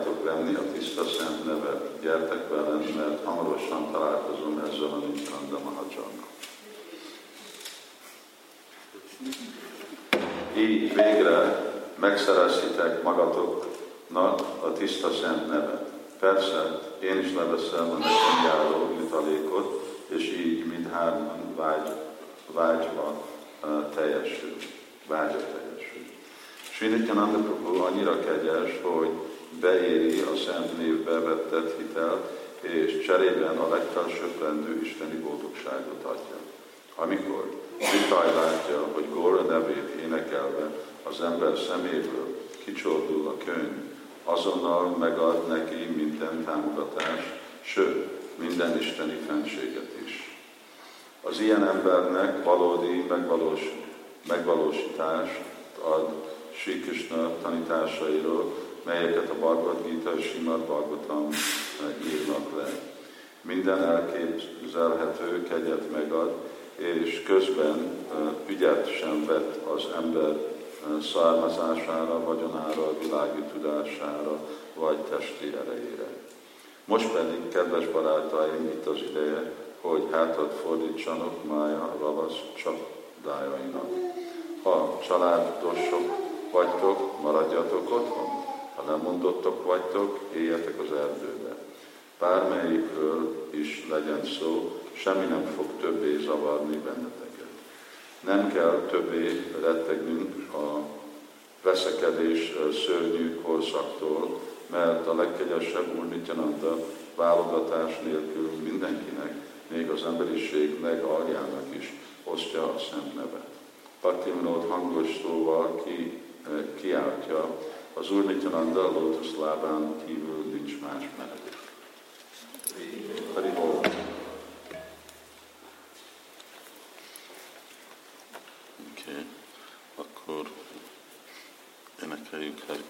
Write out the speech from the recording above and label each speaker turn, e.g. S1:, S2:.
S1: akarjátok venni a tiszta szent nevet, gyertek velem, mert hamarosan találkozom ezzel a Nityananda Mahajannal. Így végre megszerezhitek magatoknak a tiszta szent nevet. Persze, én is leveszem a nekem járó jutalékot, és így mindhárman vágy, vágyva teljesül, vágya teljesül. Sri Nityananda Prabhu annyira kegyes, hogy beéri a szent névbe vetett hitel, és cserében a legfelsőbbrendű isteni boldogságot adja. Amikor Vitaj látja, hogy Góra nevét énekelve az ember szeméből kicsordul a könyv, azonnal megad neki minden támogatást, sőt, minden isteni fenséget is. Az ilyen embernek valódi megvalós, megvalósítást ad Sri Krishna tanításairól, melyeket a Bhagavad Gita és Simad Bhagavatam írnak le. Minden elképzelhető kegyet megad, és közben ügyet sem vett az ember származására, vagyonára, világi tudására, vagy testi erejére. Most pedig, kedves barátaim, itt az ideje, hogy hátat fordítsanak mája ravasz csapdájainak. Ha családosok vagytok, maradjatok otthon. Ha nem mondottok vagytok, éljetek az erdőbe. Bármelyikről is legyen szó, semmi nem fog többé zavarni benneteket. Nem kell többé rettegnünk a veszekedés szörnyű korszaktól, mert a legkegyesebb Úr Nityananda válogatás nélkül mindenkinek, még az emberiség legaljának is osztja a szent nevet. Bhaktivinoda hangos szóval ki, kiáltja, az Úr Nityananda lótusz lábán kívül nincs más menedék. Haribol.
S2: Oké, okay. akkor énekeljük Hare